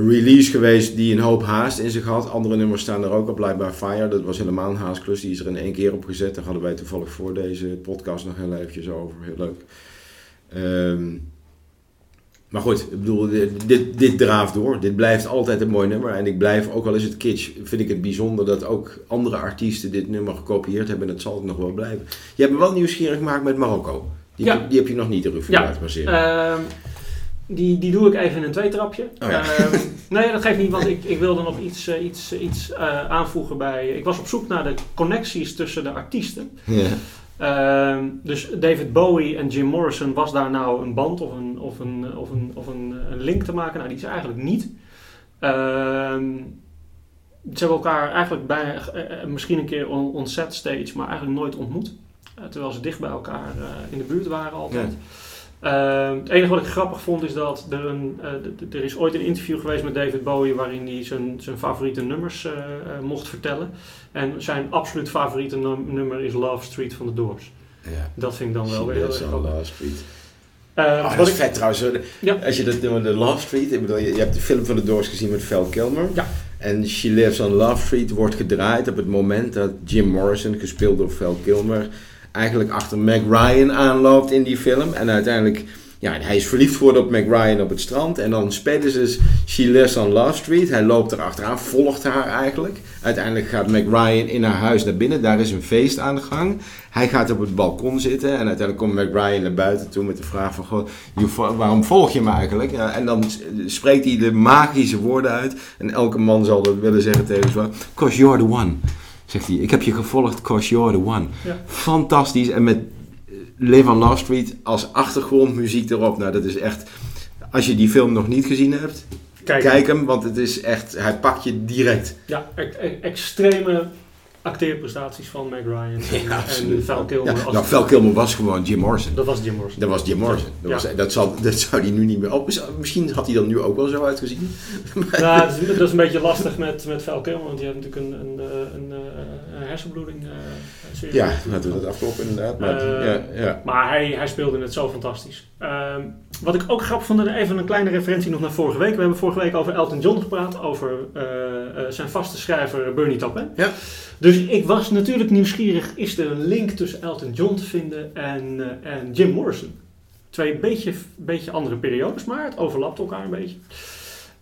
een release geweest die een hoop haast in zich had. Andere nummers staan er ook op. Blijkbaar Fire, dat was helemaal een haastklus. Die is er in één keer op gezet. Daar hadden wij toevallig voor deze podcast nog heel eventjes over. Heel leuk. Ehm, maar goed, ik bedoel, dit, dit, draaft door. Dit blijft altijd een mooi nummer. En ik blijf, ook al is het kitsch, vind ik het bijzonder dat ook andere artiesten dit nummer gekopieerd hebben. En dat zal het nog wel blijven. Je hebt me wel nieuwsgierig gemaakt met Marokko. Die, Ja. heb, je- die heb je nog niet de revue Ja. laten passeren. Ehm, die, die doe ik even in een tweetrapje. Oh ja. Ehm, nee, dat geeft niet, want ik, ik wilde nog iets, eh, iets, iets eh, aanvoegen bij... Ik was op zoek naar de connecties tussen de artiesten. ja. Ehm, dus David Bowie en Jim Morrison, was daar nou een band of een, of een, of een, of een, een link te maken? Nou, die is eigenlijk niet. Ehm, ze hebben elkaar eigenlijk bij, eh, eh, misschien een keer on, on set stage, maar eigenlijk nooit ontmoet. Eh, terwijl ze dicht bij elkaar in de buurt waren altijd. Ehm, het enige wat ik grappig vond is dat er, een, eh, er is ooit een interview geweest met David Bowie waarin hij zijn, zijn favoriete nummers eh, eh, mocht vertellen. En zijn absoluut favoriete num- nummer is Love Street van de Doors. ja. Dat vind ik dan wel weer She heel lives erg. Love Street. Eh, Ah, wat dat is ik- vet trouwens. Ja. Als je dat nummer de Love Street, ik bedoel, je, je hebt de film van de Doors gezien met Val Kilmer. Ja. En She Lives on Love Street wordt gedraaid op het moment dat Jim Morrison, gespeeld door Val Kilmer, eigenlijk achter Meg Ryan aanloopt in die film. En uiteindelijk, ja, hij is verliefd geworden op Meg Ryan op het strand. En dan spelen ze She Lives on Love Street. Hij loopt er achteraan, volgt haar eigenlijk. Uiteindelijk gaat Meg Ryan in haar huis naar binnen. Daar is een feest aan de gang. Hij gaat op het balkon zitten. En uiteindelijk komt Meg Ryan naar buiten toe met de vraag van... Vo- waarom volg je me eigenlijk? En dan spreekt hij de magische woorden uit. En elke man zal dat willen zeggen tegen zijn vrouw. Cause you're the one. Zegt hij. Ik heb je gevolgd cause you're the one. Ja. Fantastisch. En met Live on Love Street als achtergrondmuziek erop. Nou, dat is echt... Als je die film nog niet gezien hebt, Kijk, kijk hem. Want het is echt... Hij pakt je direct. Ja, e- e- extreme acteerprestaties van Meg Ryan en, en Val Kilmer. Ja, nou, Val Kilmer was gewoon Jim Morrison. Dat was Jim Morrison. Dat was Jim Morrison. Dat, Ja. was, dat, zal, dat zou hij nu niet meer... Oh, misschien had hij dan nu ook wel zo uitgezien. Nou, dat, is, dat is een beetje lastig met, met Val Kilmer, want die heeft natuurlijk een, een, eh, een, eh, een hersenbloeding. eh, serieus. Ja, we dat afkloppen inderdaad. Maar, ja, ja. Maar hij, hij speelde het zo fantastisch. Ehm, wat ik ook grappig vond, en even een kleine referentie nog naar vorige week. We hebben vorige week over Elton John gepraat, over eh, eh, zijn vaste schrijver Bernie Taupin. Ja. Dus ik was natuurlijk nieuwsgierig, is er een link tussen Elton John te vinden en, eh, en Jim Morrison? Twee beetje, beetje andere periodes, maar het overlapt elkaar een beetje.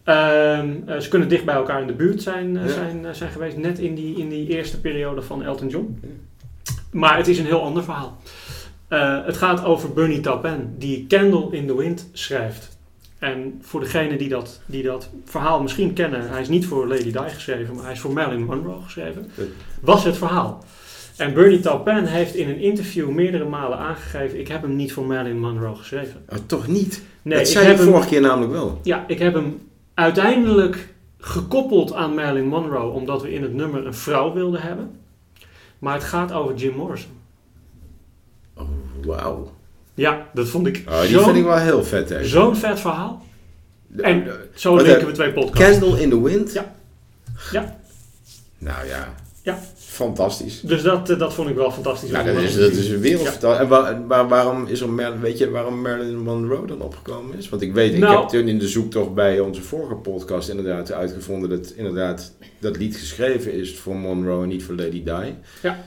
Ehm, eh, ze kunnen dicht bij elkaar in de buurt zijn, Ja. zijn, zijn geweest, net in die, in die eerste periode van Elton John. Maar het is een heel ander verhaal. Eh, het gaat over Bernie Taupin, die Candle in the Wind schrijft. En voor degenen die dat, die dat verhaal misschien kennen, hij is niet voor Lady Di geschreven, maar hij is voor Marilyn Monroe geschreven, was het verhaal. En Bernie Taupin heeft in een interview meerdere malen aangegeven, ik heb hem niet voor Marilyn Monroe geschreven. Oh, toch niet? Nee, dat ik zei heb je hem, vorige keer namelijk wel. ja, ik heb hem uiteindelijk gekoppeld aan Marilyn Monroe, omdat we in het nummer een vrouw wilden hebben. Maar het gaat over Jim Morrison. Wauw. Ja, dat vond ik Oh, die vind ik wel heel vet. Hè. Zo'n vet verhaal. En zo wat, linken eh, we twee podcasts. Candle in the Wind? Ja. Ja. Nou ja. Ja. Fantastisch. Dus dat, eh, dat vond ik wel fantastisch. Nou, dat is, dat is een wereldvertaal. En waar- waar- waarom is er Marilyn, weet je waarom Marilyn Monroe dan opgekomen is? Want ik weet, ik Nou- heb toen in de zoektocht bij onze vorige podcast inderdaad uitgevonden dat inderdaad dat lied geschreven is voor Monroe en niet voor Lady Di. Ja.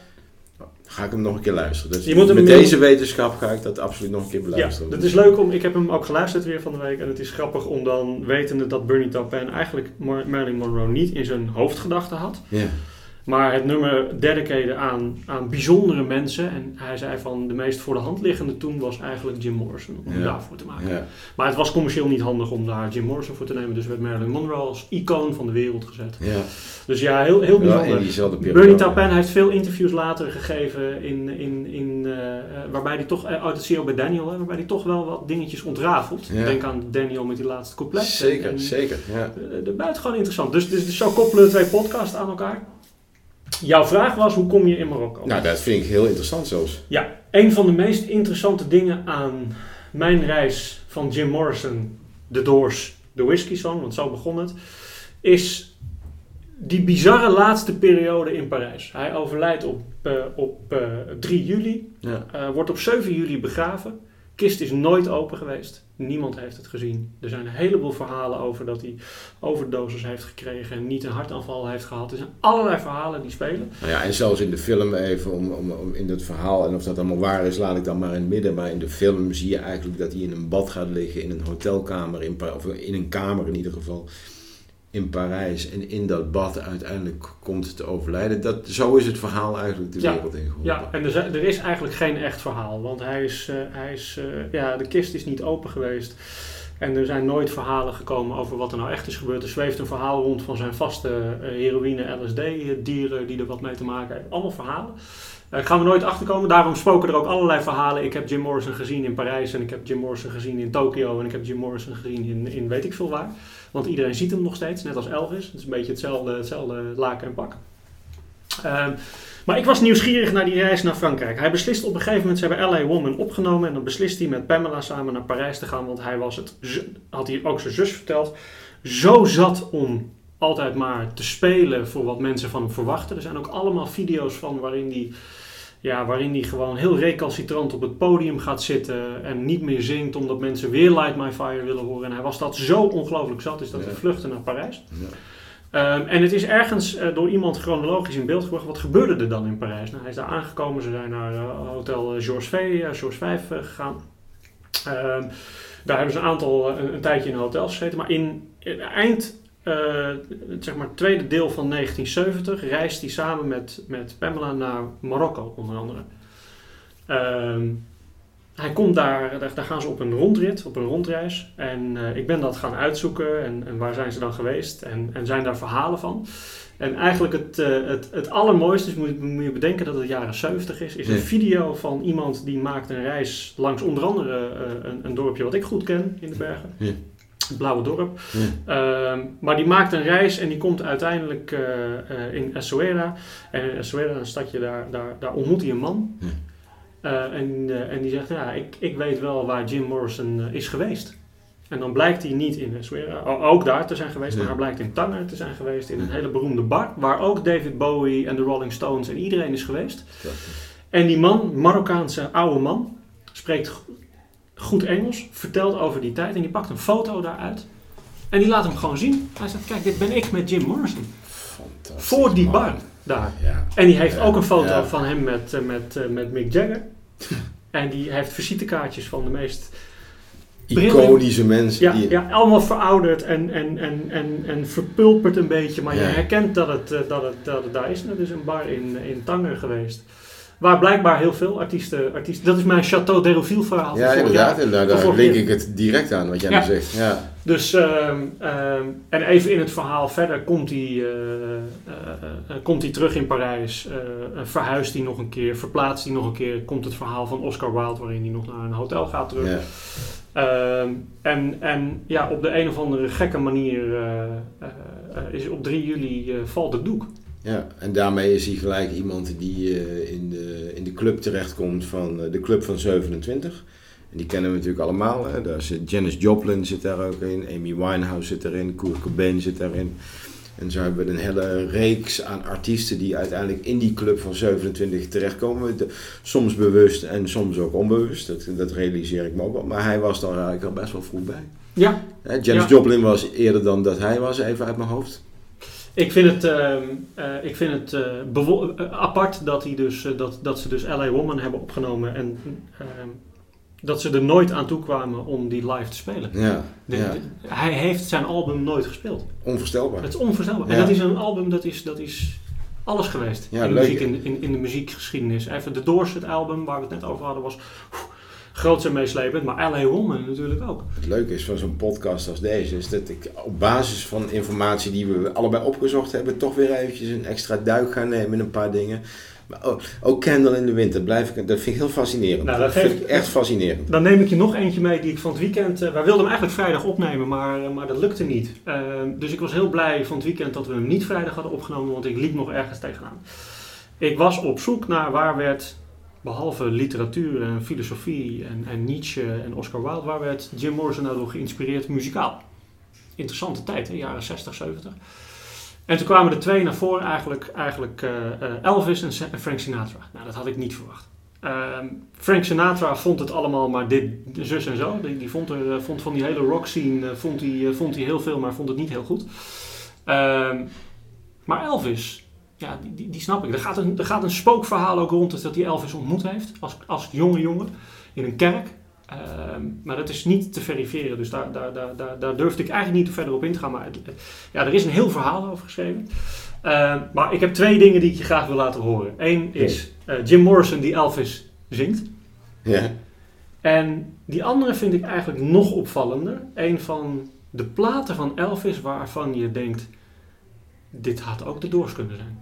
Ga ik hem nog een keer luisteren. Dus Je moet hem met deze wetenschap ga ik dat absoluut nog een keer Ja, beluisteren. dat is leuk om. Ik heb hem ook geluisterd weer van de week. En het is grappig om dan wetende dat Bernie Taupin eigenlijk Mar- Marilyn Monroe niet in zijn hoofdgedachten had. Ja. Maar het nummer dedicated aan, aan bijzondere mensen. En hij zei van de meest voor de hand liggende toen was eigenlijk Jim Morrison. Om Ja. daarvoor te maken. Ja. Maar het was commercieel niet handig om daar Jim Morrison voor te nemen. Dus werd Marilyn Monroe als icoon van de wereld gezet. Ja. Dus ja, heel, heel bijzonder. Bernie Taupin heeft veel interviews later gegeven in, in, in, eh, eh, waarbij hij toch, eh, oh, dat zie je ook bij Daniel, hè, waarbij hij toch wel wat dingetjes ontrafelt. Denk aan Daniel met die laatste couplet. Zeker, En- zeker. Ja. de buitengewoon interessant. Dus, dus, dus zo koppelen we twee podcasts aan elkaar. Jouw vraag was, hoe kom je in Marokko? Nou, dat vind ik heel interessant zelfs. Ja, een van de meest interessante dingen aan mijn reis van Jim Morrison, The Doors, The Whiskey Song, want zo begon het, is die bizarre laatste periode in Parijs. Hij overlijdt op, eh, op eh, 3 juli, Ja. eh, wordt op 7 juli begraven. Kist is nooit open geweest. Niemand heeft het gezien. Er zijn een heleboel verhalen over dat hij overdoses heeft gekregen en niet een hartaanval heeft gehad. Er zijn allerlei verhalen die spelen. Nou ja, en zelfs in de film even, om, om, om in het verhaal, en of dat allemaal waar is, laat ik dan maar in het midden. Maar in de film zie je eigenlijk dat hij in een bad gaat liggen, in een hotelkamer, in, of in een kamer in ieder geval, in Parijs. En in dat bad uiteindelijk komt te overlijden. Dat, zo is het verhaal eigenlijk de Ja, wereld ingeholpen. Ja, en er, er is eigenlijk geen echt verhaal. Want hij is, eh, hij is, eh, ja, de kist is niet open geweest. En er zijn nooit verhalen gekomen over wat er nou echt is gebeurd. Er zweeft een verhaal rond van zijn vaste eh, heroïne, LSD-dieren die er wat mee te maken hebben. Allemaal verhalen. Daar gaan we nooit achter komen. Daarom spoken er ook allerlei verhalen. Ik heb Jim Morrison gezien in Parijs en ik heb Jim Morrison gezien in Tokio en ik heb Jim Morrison gezien in, in weet ik veel waar. Want iedereen ziet hem nog steeds, net als Elvis. Het is een beetje hetzelfde, hetzelfde laken en pak. Ehm, maar ik was nieuwsgierig naar die reis naar Frankrijk. Hij beslist op een gegeven moment, ze hebben LA Woman opgenomen en dan beslist hij met Pamela samen naar Parijs te gaan, want hij was het, had hij ook zijn zus verteld, zo zat om altijd maar te spelen voor wat mensen van hem verwachten. Er zijn ook allemaal video's van waarin hij ja, waarin hij gewoon heel recalcitrant op het podium gaat zitten en niet meer zingt omdat mensen weer Light My Fire willen horen. En hij was dat zo ongelooflijk zat, is dat Ja. hij vluchtte naar Parijs. Ja. Ehm, en het is ergens eh, door iemand chronologisch in beeld gebracht. Wat gebeurde er dan in Parijs? Nou, hij is daar aangekomen. Ze zijn naar eh, hotel eh, Georges V, Georges 5 eh, gegaan. Ehm, daar hebben ze een aantal, een, een tijdje in hotels gezeten. Maar in, in eind, eh, zeg maar, het tweede deel van 1970 reist hij samen met, met Pamela naar Marokko, onder andere. Ehm, hij komt daar, daar, daar gaan ze op een rondrit, op een rondreis. En eh, ik ben dat gaan uitzoeken. En, en waar zijn ze dan geweest? En, en zijn daar verhalen van? En eigenlijk het, eh, het, het allermooiste is, moet, je- moet je bedenken dat het jaren 70 is, is een video van iemand die maakt een reis langs onder andere een, een dorpje wat ik goed ken in de bergen. Blauwe Dorp. Ehm, maar die maakt een reis en die komt uiteindelijk eh, in Essaouira. En in Essaouira, een stadje, daar, daar, daar ontmoet hij een man. Eh, en, eh, en die zegt, ja, ik, ik weet wel waar Jim Morrison is geweest. En dan blijkt hij niet in Essaouira, ook daar te zijn geweest, Ja. maar hij blijkt in Tanger te zijn geweest, in een hele beroemde bar, waar ook David Bowie en de Rolling Stones en iedereen is geweest. En die man, Marokkaanse oude man, spreekt goed Engels, vertelt over die tijd en die pakt een foto daaruit. En die laat hem gewoon zien. Hij zegt, kijk, dit ben ik met Jim Morrison. Fantastisch. Voor die bar daar. Ja. En die heeft Ja, ook een foto ja. van hem met, eh, met, eh, met Mick Jagger. en die heeft visitekaartjes van de meest... Iconische mensen. Ja, die, ja allemaal verouderd en, en, en, en, en verpulperd een beetje. Maar je herkent dat het, eh, dat, het, dat het daar is. Dat is een bar in, in Tanger geweest. Waar blijkbaar heel veel artiesten... artiesten dat is mijn Château d'Hérouville verhaal. Ja, inderdaad. jaar. Daar, link ik het direct aan wat jij nu zegt. Ja. Dus, ehm, ehm, en even in het verhaal verder komt hij, eh, eh, eh, komt hij terug in Parijs, verhuist hij nog een keer, verplaatst hij nog een keer, komt het verhaal van Oscar Wilde waarin hij nog naar een hotel gaat terug. Ja. Ehm, en, en ja, op de een of andere gekke manier is op 3 juli valt het doek. Ja, en daarmee is hij gelijk iemand die eh, in, de, in de club terechtkomt van eh, de Club van 27. En die kennen we natuurlijk allemaal. Hè. Daar zit Janis Joplin zit daar ook in, Amy Winehouse zit erin, Kurt Cobain zit daarin. En zo hebben we een hele reeks aan artiesten die uiteindelijk in die club van 27 terechtkomen. Soms bewust en soms ook onbewust. Dat, dat realiseer ik me ook wel. Maar hij was daar eigenlijk al best wel vroeg bij. Ja, Janis Ja. Joplin was eerder dan dat hij was, even uit mijn hoofd. Ik vind het, ehm, eh, ik vind het eh, eh, apart dat, hij dus, dat, dat ze dus LA Woman hebben opgenomen en ehm, dat ze er nooit aan toe kwamen om die live te spelen. Ja, De- ja. de- hij heeft zijn album nooit gespeeld. onvoorstelbaar. Het is onvoorstelbaar. Ja. En dat is een album dat is, dat is alles geweest Ja, in, de leuk, muziek, hè? in, in, in de muziekgeschiedenis. Even de Doors, het album waar we het net over hadden, was groot en meeslepend. Maar LA Woman natuurlijk ook. Het leuke is van zo'n podcast als deze, is dat ik op basis van informatie die we allebei opgezocht hebben, toch weer eventjes een extra duik ga nemen in een paar dingen. Maar ook, ook Candle in Wind, dat, blijf ik, dat vind ik heel fascinerend. Nou, dat dat vind ik echt fascinerend. Dan neem ik je nog eentje mee die ik van het weekend... eh, wij wilden hem eigenlijk vrijdag opnemen, maar, eh, maar dat lukte niet. Eh, dus ik was heel blij van het weekend dat we hem niet vrijdag hadden opgenomen, want ik liep nog ergens tegenaan. Ik was op zoek naar waar werd, behalve literatuur en filosofie en, en Nietzsche en Oscar Wilde, waar werd Jim Morrison nou door geïnspireerd muzikaal? Interessante tijd, hè? jaren 60, 70. En toen kwamen er twee naar voren, eigenlijk, eigenlijk eh, eh, Elvis en Frank Sinatra. Nou, dat had ik niet verwacht. Ehm, Frank Sinatra vond het allemaal maar dit, zus en zo. Die, die vond, er, eh, vond van die hele rock scene vond hij, vond hij heel veel, maar vond het niet heel goed. Ehm, maar Elvis, ja, die, die, die snap ik. Er gaat, een, er gaat een spookverhaal ook rond dat hij Elvis ontmoet heeft als, als jonge jongen in een kerk. Ehm, maar dat is niet te verifiëren, dus daar, daar, daar, daar, daar durfde ik eigenlijk niet verder op in te gaan. Maar het- ja, er is een heel verhaal over geschreven. Ehm, maar ik heb twee dingen die ik je graag wil laten horen. Eén is eh, Jim Morrison die Elvis zingt. Ja. En die andere vind ik eigenlijk nog opvallender. Een van de platen van Elvis waarvan je denkt, dit had ook de Doors kunnen zijn.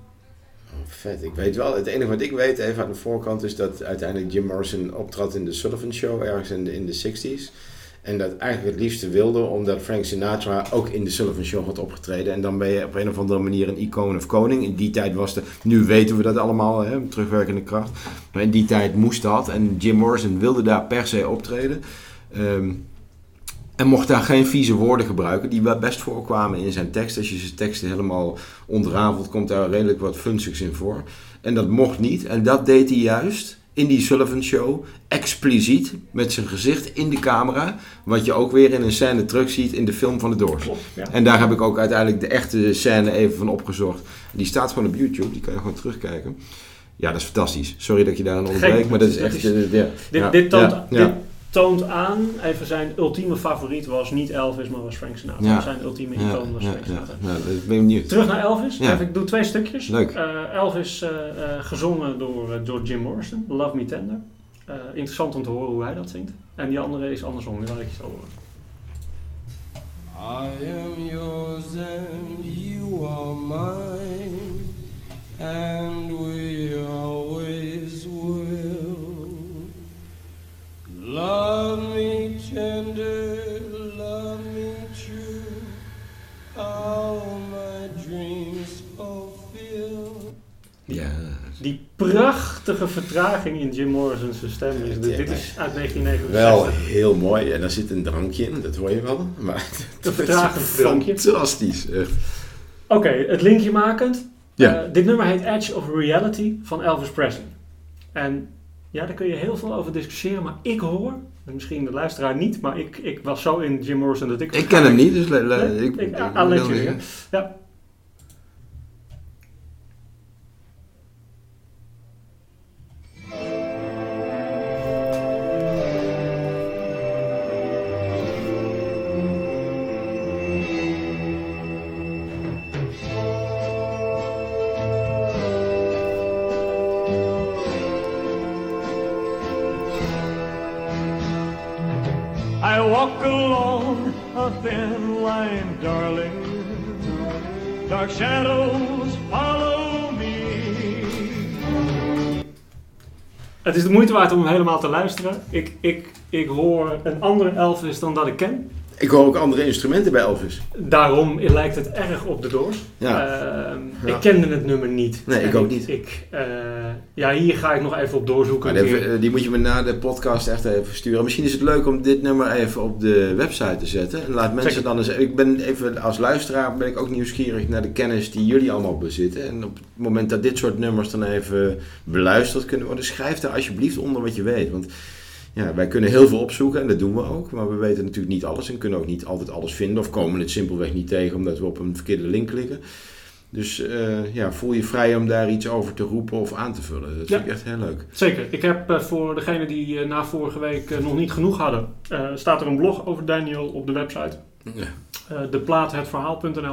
Oh, vet, ik weet wel. Het enige wat ik weet, even aan de voorkant, is dat uiteindelijk Jim Morrison optrad in de Sullivan Show ergens in de, in de 60s. En dat eigenlijk het liefste wilde, omdat Frank Sinatra ook in de Sullivan Show had opgetreden. En dan ben je op een of andere manier een icoon of koning. In die tijd was de, nu weten we dat allemaal, hè, terugwerkende kracht. Maar in die tijd moest dat. En Jim Morrison wilde daar per se optreden. Ehm, en mocht daar geen vieze woorden gebruiken, die wel best voorkwamen in zijn tekst. Als je zijn teksten helemaal ontrafelt, komt daar redelijk wat funzigs in voor. En dat mocht niet. En dat deed hij juist in die Sullivan Show, expliciet, met zijn gezicht in de camera. Wat je ook weer in een scène terugziet in de film van de Doors. Klopt. Ja. En daar heb ik ook uiteindelijk de echte scène even van opgezocht. Die staat gewoon op YouTube, die kan je gewoon terugkijken. Ja, dat is fantastisch. Sorry dat je daar aan onderbreekt, maar dat is echt... eh, ja. Dit, dit, toont, ja. dit toont aan, even zijn ultieme favoriet was niet Elvis, maar was Frank Sinatra. Ja. Zijn ultieme Ja, icoon was Frank ja. Sinatra. Nou, ben ik benieuwd. Terug naar Elvis. Ja. Even, ik doe twee stukjes. Leuk. Eh, Elvis eh, eh, gezongen door, door Jim Morrison, Love Me Tender. Eh, interessant om te horen hoe hij dat zingt. En die andere is andersom, die laat ik je zo horen. I am yours and you are mine, and we always Love me tender, love me true, all my dreams fulfill. Ja, Die prachtige vertraging in Jim Morrison's stem. Is, Ja, dit, dit is uit 1969. wel heel mooi. En daar zit een drankje in, dat hoor je wel. Maar Een vertragend drankje. Fantastisch. Oké, het linkje makend. Ja. Eh, dit nummer heet Edge of Reality van Elvis Presley. En ja, daar kun je heel veel over discussiëren, maar ik hoor, en misschien de luisteraar niet, maar ik, ik was zo in Jim Morrison dat ik... Ik ken hem niet, dus le- le- Nee, ik, ik- ik-. Ja. Moeite waard om helemaal te luisteren. Ik, ik, ik hoor een andere Elvis dan dat ik ken. Ik hoor ook andere instrumenten bij Elvis. Daarom lijkt het erg op de Doors. Ja. Ehm, Ja. Ik kende het nummer niet. Nee, ik En ook niet. Ik, eh, ja, hier ga ik nog even op doorzoeken. Die, eh, die moet je me na de podcast echt even sturen. Misschien is het leuk om dit nummer even op de website te zetten. En laat mensen dan eens... Ik ben even als luisteraar ben ik ook nieuwsgierig naar de kennis die jullie allemaal bezitten. En op het moment dat dit soort nummers dan even beluisterd kunnen worden, schrijf daar alsjeblieft onder wat je weet. Want ja, wij kunnen heel veel opzoeken en dat doen we ook. Maar we weten natuurlijk niet alles en kunnen ook niet altijd alles vinden. Of komen het simpelweg niet tegen omdat we op een verkeerde link klikken. Dus eh, ja, voel je vrij om daar iets over te roepen of aan te vullen. Dat Ja. vind ik echt heel leuk. Zeker. Ik heb eh, voor degenen die eh, na vorige week nog niet genoeg hadden, staat er een blog over Daniel op de website. Ja. eh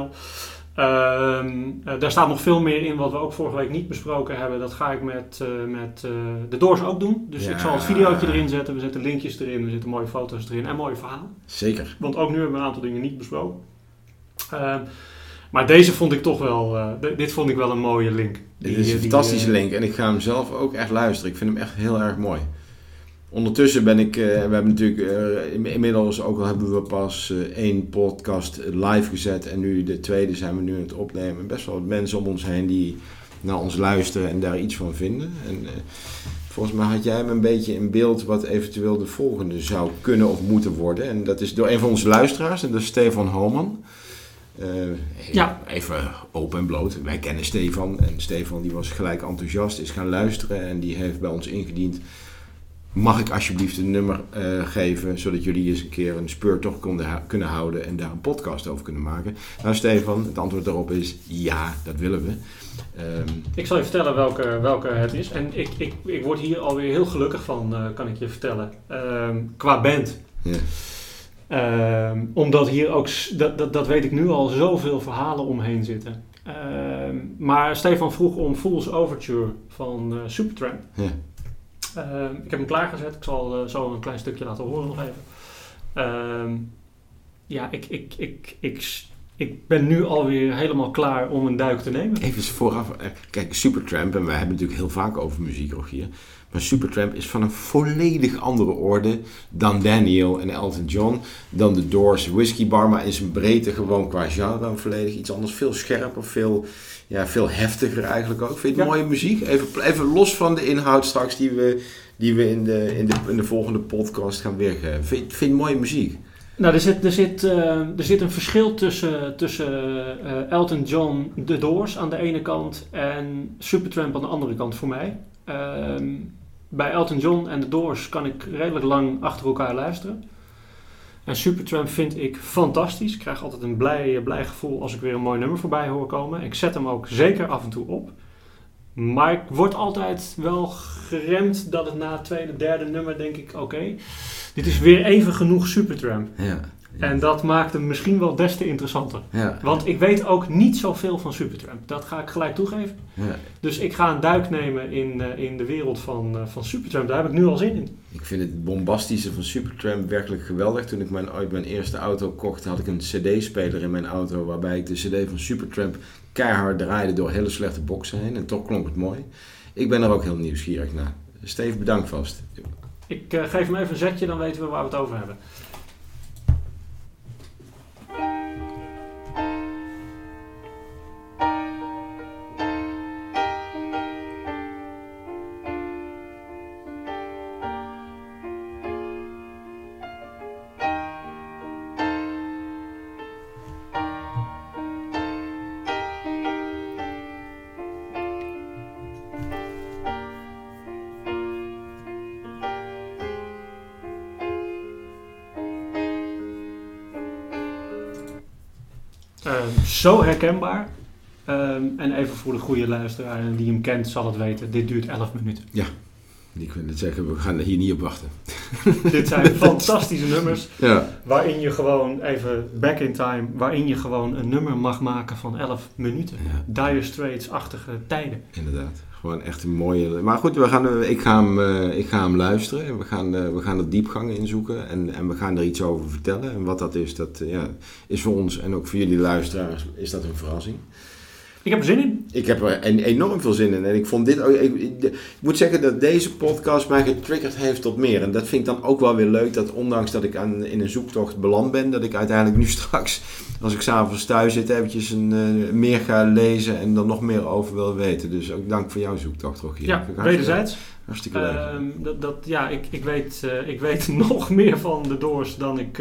Ehm, eh, daar staat nog veel meer in wat we ook vorige week niet besproken hebben. Dat ga ik met, eh, met eh, de Doors ook doen. Dus Ja. ik zal het videootje erin zetten. We zetten linkjes erin. Er zitten mooie foto's erin en mooie verhalen. Zeker. Want ook nu hebben we een aantal dingen niet besproken. Ehm, maar deze vond ik toch wel, dit vond ik wel een mooie link. Dit is een die, fantastische link en ik ga hem zelf ook echt luisteren. Ik vind hem echt heel erg mooi. Ondertussen ben ik, eh, we hebben natuurlijk eh, in- inmiddels, ook al hebben we pas eh, één podcast live gezet en nu de tweede zijn we nu aan het opnemen. Best wel wat mensen om ons heen die naar ons luisteren en daar iets van vinden. En volgens mij had jij hem een beetje in beeld wat eventueel de volgende zou kunnen of moeten worden. En dat is door een van onze luisteraars en dat is Stefan Holman. Eh, Ja. Even open en bloot. Wij kennen Stefan en Stefan die was gelijk enthousiast, is gaan luisteren en die heeft bij ons ingediend. Mag ik alsjeblieft een nummer eh, geven, zodat jullie eens een keer een speurtocht konden kunnen houden en daar een podcast over kunnen maken? Nou Stefan, het antwoord daarop is ja, dat willen we. Ehm, Ik zal je vertellen welke, welke het is. En ik, ik, ik word hier alweer heel gelukkig van, eh, kan ik je vertellen. Ehm, qua band. ja. Ehm, omdat hier ook, dat, dat, dat weet ik nu al, zoveel verhalen omheen zitten. Maar Stefan vroeg om Fool's Overture van eh, Supertramp. Ja. Ik heb hem klaargezet. Ik zal eh, zo een klein stukje laten horen nog even. Ehm, ja, ik, ik, ik, ik, ik ben nu alweer helemaal klaar om een duik te nemen. Even vooraf, eh, kijk, Supertramp, en wij hebben natuurlijk heel vaak over muziek, Rogier. Maar Supertramp is van een volledig andere orde dan Daniel en Elton John. Dan de Doors, Whiskey Bar, maar in zijn breedte gewoon qua genre volledig iets anders. Veel scherper, veel, ja, veel heftiger eigenlijk ook. Vind je het Ja. mooie muziek? Even, even los van de inhoud straks die we, die we in, de, in, de, in de volgende podcast gaan weergeven. Vind, je- vind je het mooie muziek? Nou, er zit, er zit, eh, er zit een verschil tussen, tussen eh, Elton John, The Doors aan de ene kant en Supertramp aan de andere kant voor mij. Ehm, bij Elton John en The Doors kan ik redelijk lang achter elkaar luisteren. En Supertramp vind ik fantastisch. Ik krijg altijd een blij, blij gevoel als ik weer een mooi nummer voorbij hoor komen. Ik zet hem ook zeker af en toe op. Maar ik word altijd wel geremd dat het na het tweede, derde nummer denk ik, oké, dit is weer even genoeg Supertramp. Ja. En dat maakt hem misschien wel des te interessanter. ja. Want ik weet ook niet zoveel van Supertramp. Dat ga ik gelijk toegeven. ja. Dus ik ga een duik nemen in, eh, in de wereld van, eh, van Supertramp. Daar heb ik nu al zin in. Ik vind het bombastische van Supertramp werkelijk geweldig. Toen ik mijn, ooit mijn eerste auto kocht, had ik een cd-speler in mijn auto... waarbij ik de cd van Supertramp keihard draaide door hele slechte boxen heen. En toch klonk het mooi. Ik ben er ook heel nieuwsgierig naar. Steve, bedankt vast. Ik eh, geef hem even een zetje, dan weten we waar we het over hebben. Zo herkenbaar. Ehm, en even voor de goede luisteraar die hem kent zal het weten. Dit duurt 11 minuten. Ik wil net zeggen, we gaan er hier niet op wachten. Dit zijn fantastische nummers. Ja. Waarin je gewoon, even back in time, waarin je gewoon een nummer mag maken van 11 minuten. ja, Dire Straits-achtige tijden. inderdaad. Gewoon echt een mooie... Maar goed, we gaan, eh, ik, ga hem, eh, ik ga hem luisteren. En we gaan, eh, we gaan er diepgang in zoeken. En, en we gaan er iets over vertellen. En wat dat is, dat eh, ja, is voor ons en ook voor jullie luisteraars is dat een verrassing. Ik heb er zin in. Ik heb er en- enorm veel zin in. En ik vond dit ook. Ik, ik- ik moet zeggen dat deze podcast mij getriggerd heeft tot meer. En dat vind ik dan ook wel weer leuk. Dat ondanks dat ik aan, in een zoektocht beland ben, dat ik uiteindelijk nu straks, als ik s'avonds thuis zit, eventjes een, eh, meer ga lezen en er nog meer over wil weten. Dus ook dank voor jouw zoektocht, Rogier. Ja, wederzijds. Hartstikke leuk. Ehm, dat, dat, ja, ik, ik, weet, eh, ik weet nog meer van de Doors dan ik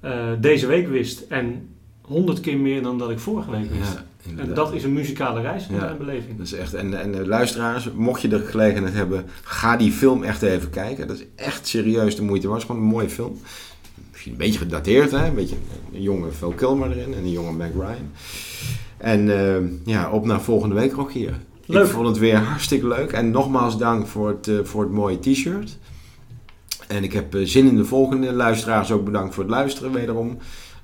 eh, deze week wist. En honderd keer meer dan dat ik vorige week wist. ja, en dat is een muzikale reis in Ja. mijn beleving. Dat is echt, en, en luisteraars, mocht je de gelegenheid hebben, ga die film echt even kijken. Dat is echt serieus de moeite waard. Het is gewoon een mooie film. Misschien een beetje gedateerd, hè? Een beetje een jonge Phil Kilmer erin en een jonge Meg Ryan. En eh, ja, op naar volgende week, Rogier. Leuk. Ik vond het weer hartstikke leuk. En nogmaals dank voor het, eh, voor het mooie t-shirt. En ik heb eh, zin in de volgende. Luisteraars ook bedankt voor het luisteren wederom.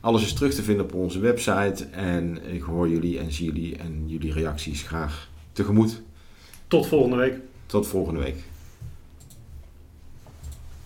Alles is terug te vinden op onze website. En ik hoor jullie en zie jullie en jullie reacties graag tegemoet. Tot volgende week. Tot volgende week.